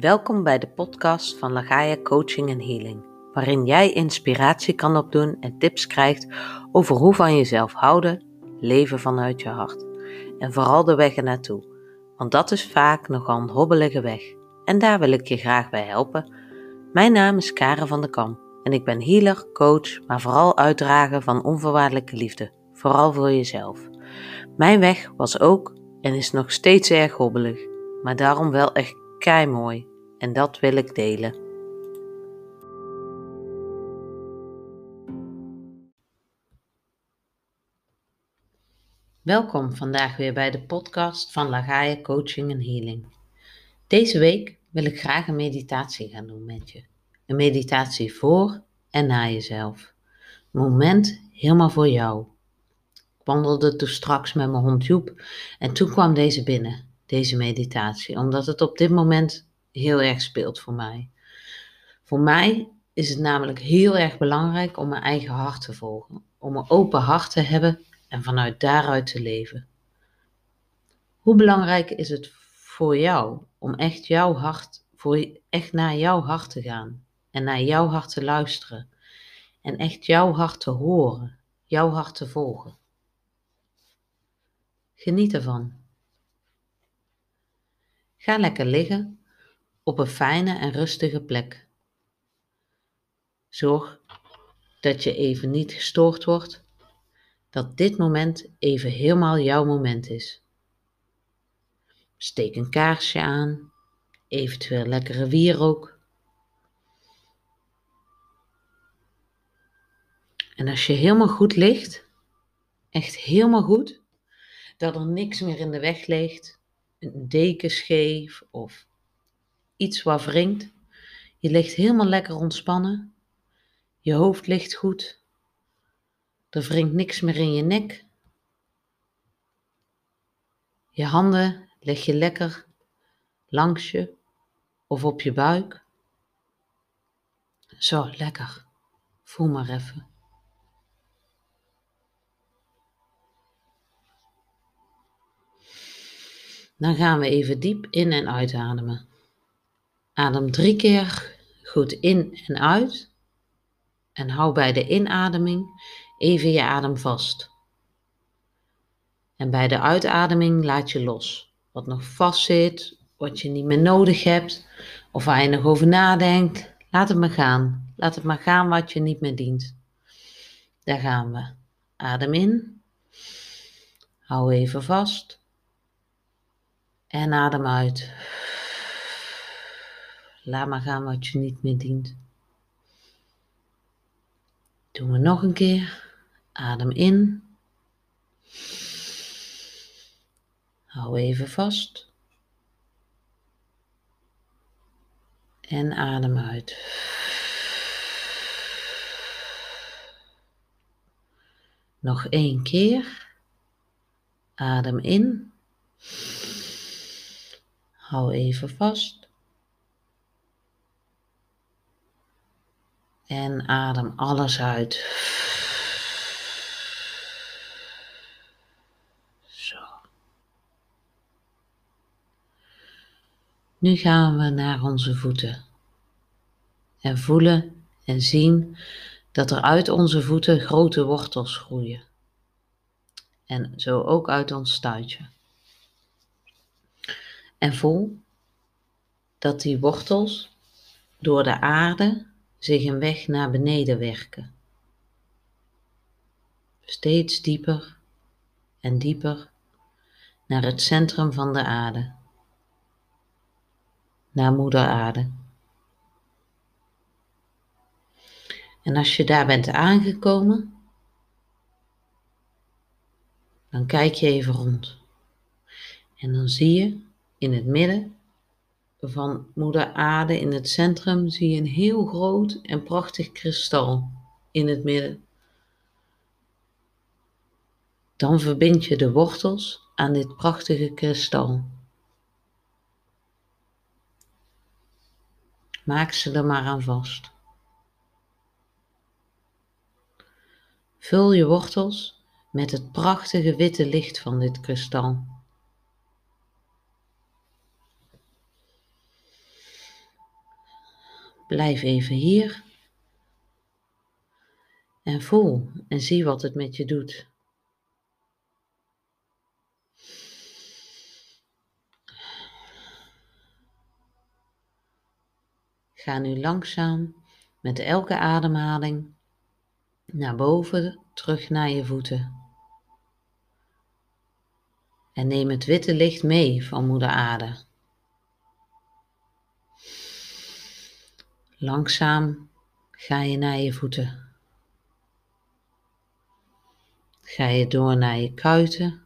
Welkom bij de podcast van Lagaia Coaching en Healing, waarin jij inspiratie kan opdoen en tips krijgt over hoe van jezelf houden, leven vanuit je hart. En vooral de weg ernaartoe, want dat is vaak nogal een hobbelige weg. En daar wil ik je graag bij helpen. Mijn naam is Karen van der Kam en ik ben healer, coach, maar vooral uitdrager van onvoorwaardelijke liefde, vooral voor jezelf. Mijn weg was ook en is nog steeds erg hobbelig, maar daarom wel echt kei mooi en dat wil ik delen. Welkom vandaag weer bij de podcast van Lagaia Coaching en Healing. Deze week wil ik graag een meditatie gaan doen met je. Een meditatie voor en na jezelf. Een moment helemaal voor jou. Ik wandelde toen straks met mijn hond Joep en toen kwam deze binnen, deze meditatie, omdat het op dit moment heel erg speelt voor mij. Voor mij is het namelijk heel erg belangrijk om mijn eigen hart te volgen, om een open hart te hebben en vanuit daaruit te leven. Hoe belangrijk is het voor jou om echt jouw hart, voor echt naar jouw hart te gaan en naar jouw hart te luisteren en echt jouw hart te horen, jouw hart te volgen? Geniet ervan. Ga lekker liggen op een fijne en rustige plek. Zorg dat je even niet gestoord wordt, dat dit moment even helemaal jouw moment is. Steek een kaarsje aan, eventueel lekkere wierook. En als je helemaal goed ligt, echt helemaal goed, dat er niks meer in de weg ligt, een deken scheef of iets wat wringt. Je ligt helemaal lekker ontspannen. Je hoofd ligt goed. Er wringt niks meer in je nek. Je handen leg je lekker langs je of op je buik. Zo, lekker. Voel maar even. Dan gaan we even diep in en uitademen. Adem drie keer goed in en uit. En hou bij de inademing even je adem vast. En bij de uitademing laat je los. Wat nog vast zit, wat je niet meer nodig hebt, of waar je nog over nadenkt, laat het maar gaan. Laat het maar gaan wat je niet meer dient. Daar gaan we. Adem in. Hou even vast. En adem uit. Laat maar gaan wat je niet meer dient. Doen we nog een keer. Adem in. Hou even vast. En adem uit. Nog één keer. Adem in. Hou even vast. En adem alles uit. Zo. Nu gaan we naar onze voeten. En voelen en zien dat er uit onze voeten grote wortels groeien. En zo ook uit ons stuitje. En voel dat die wortels door de aarde zich een weg naar beneden werken. Steeds dieper en dieper naar het centrum van de aarde, naar Moeder Aarde. En als je daar bent aangekomen, dan kijk je even rond. En dan zie je in het midden van Moeder Aarde in het centrum zie je een heel groot en prachtig kristal in het midden. Dan verbind je de wortels aan dit prachtige kristal. Maak ze er maar aan vast. Vul je wortels met het prachtige witte licht van dit kristal. Blijf even hier. En voel en zie wat het met je doet. Ga nu langzaam met elke ademhaling naar boven, terug naar je voeten. En neem het witte licht mee van Moeder Aarde. Langzaam ga je naar je voeten. Ga je door naar je kuiten.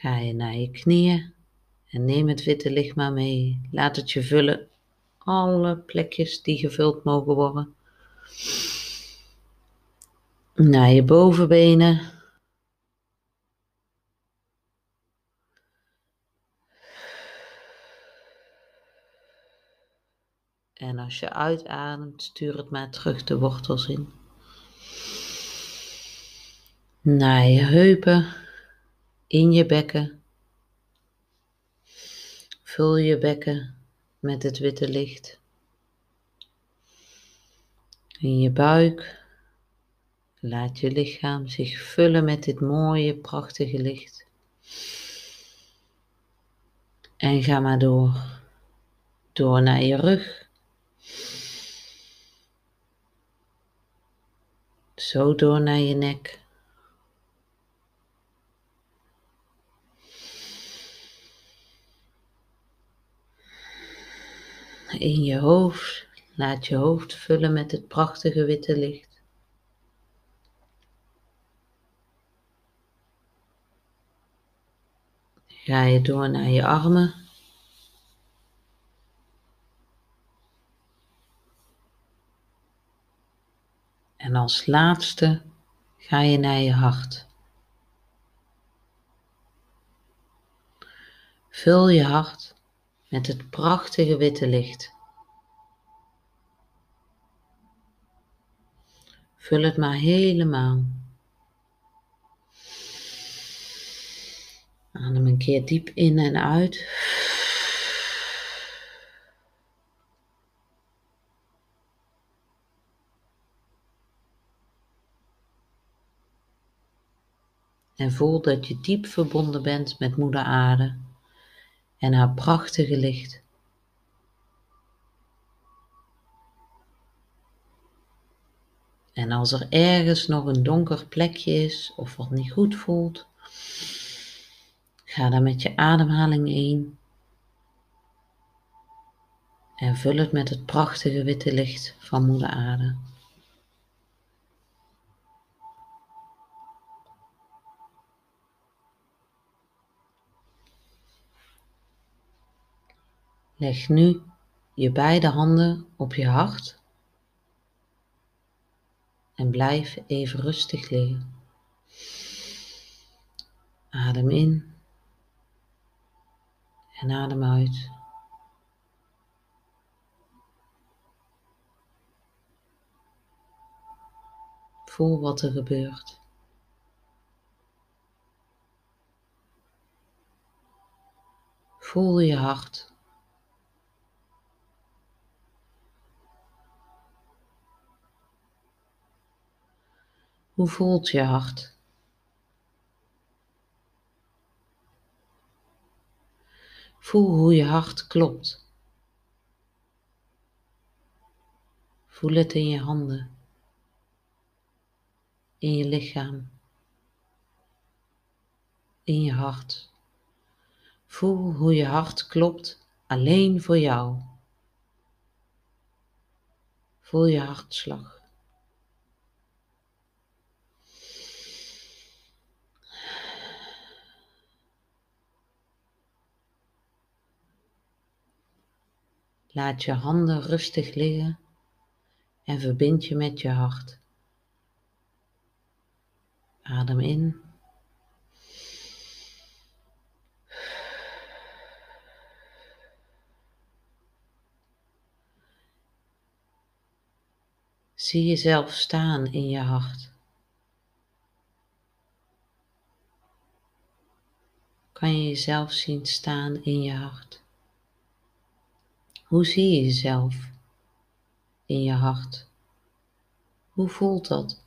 Ga je naar je knieën en neem het witte licht maar mee. Laat het je vullen. Alle plekjes die gevuld mogen worden. Naar je bovenbenen. En als je uitademt, stuur het maar terug de wortels in. Naar je heupen, in je bekken. Vul je bekken met het witte licht. In je buik. Laat je lichaam zich vullen met dit mooie, prachtige licht. En ga maar door. Door naar je rug. Zo door naar je nek. In je hoofd. Laat je hoofd vullen met het prachtige witte licht. Ga je door naar je armen. En als laatste ga je naar je hart. Vul je hart met het prachtige witte licht. Vul het maar helemaal. Adem een keer diep in en uit. En voel dat je diep verbonden bent met Moeder Aarde en haar prachtige licht. En als er ergens nog een donker plekje is of wat niet goed voelt, ga dan met je ademhaling heen en vul het met het prachtige witte licht van Moeder Aarde. Leg nu je beide handen op je hart en blijf even rustig liggen. Adem in en adem uit. Voel wat er gebeurt. Voel je hart. Hoe voelt je hart? Voel hoe je hart klopt. Voel het in je handen, in je lichaam, in je hart. Voel hoe je hart klopt alleen voor jou. Voel je hartslag. Laat je handen rustig liggen en verbind je met je hart. Adem in. Zie jezelf staan in je hart. kan je jezelf zien staan in je hart? Hoe zie je jezelf in je hart? Hoe voelt dat?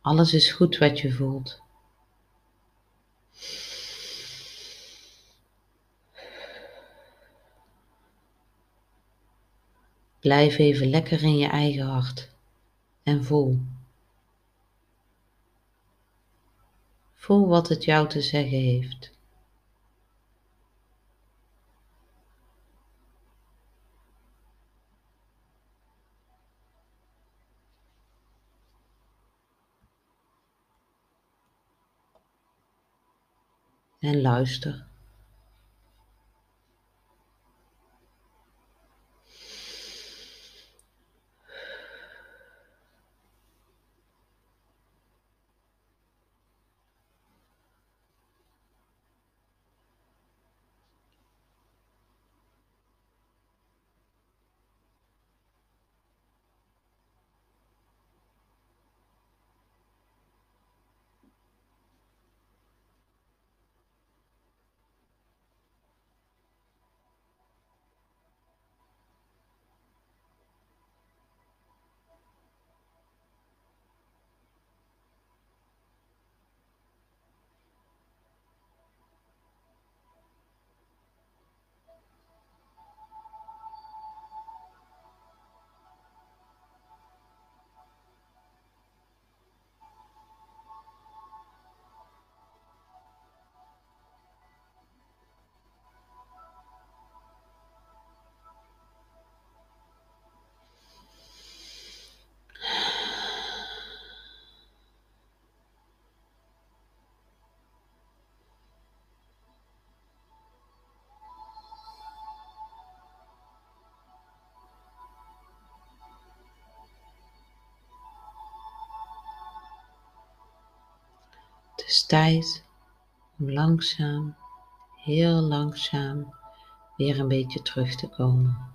Alles is goed wat je voelt. Blijf even lekker in je eigen hart en voel. Voel wat het jou te zeggen heeft. En luister. Is tijd om langzaam, heel langzaam, weer een beetje terug te komen.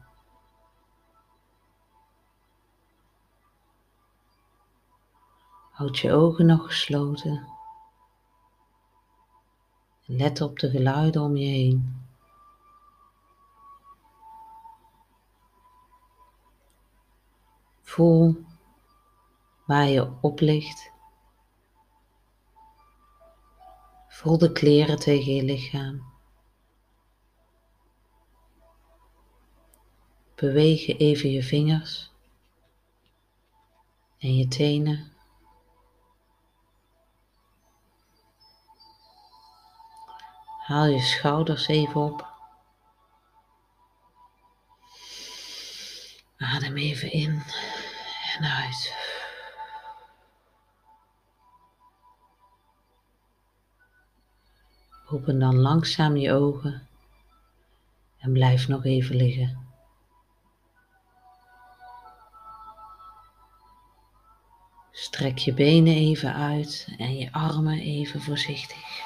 Houd je ogen nog gesloten. En let op de geluiden om je heen. Voel waar je op ligt. Voel de kleren tegen je lichaam. Beweeg even je vingers en je tenen. Haal je schouders even op. Adem even in en uit. Open dan langzaam je ogen en blijf nog even liggen. Strek je benen even uit en je armen even voorzichtig.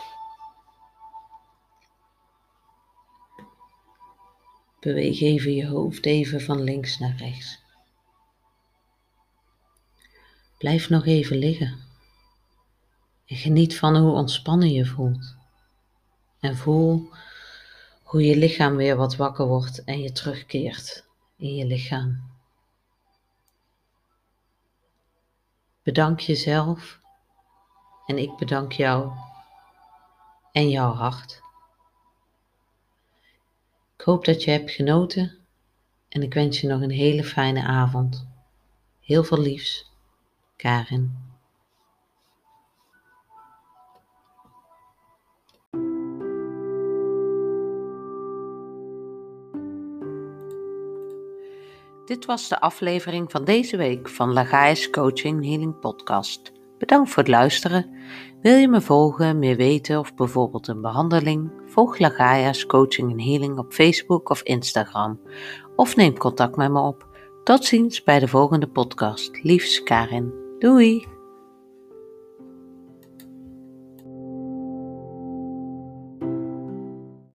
Beweeg even je hoofd even van links naar rechts. Blijf nog even liggen en geniet van hoe ontspannen je voelt. En voel hoe je lichaam weer wat wakker wordt en je terugkeert in je lichaam. Bedank jezelf en ik bedank jou en jouw hart. Ik hoop dat je hebt genoten en ik wens je nog een hele fijne avond. Heel veel liefs, Karin. Dit was de aflevering van deze week van Lagai's Coaching Healing Podcast. Bedankt voor het luisteren. Wil je me volgen, meer weten of bijvoorbeeld een behandeling? Volg Lagaia's Coaching en Healing op Facebook of Instagram. Of neem contact met me op. Tot ziens bij de volgende podcast. Liefs Karin. Doei!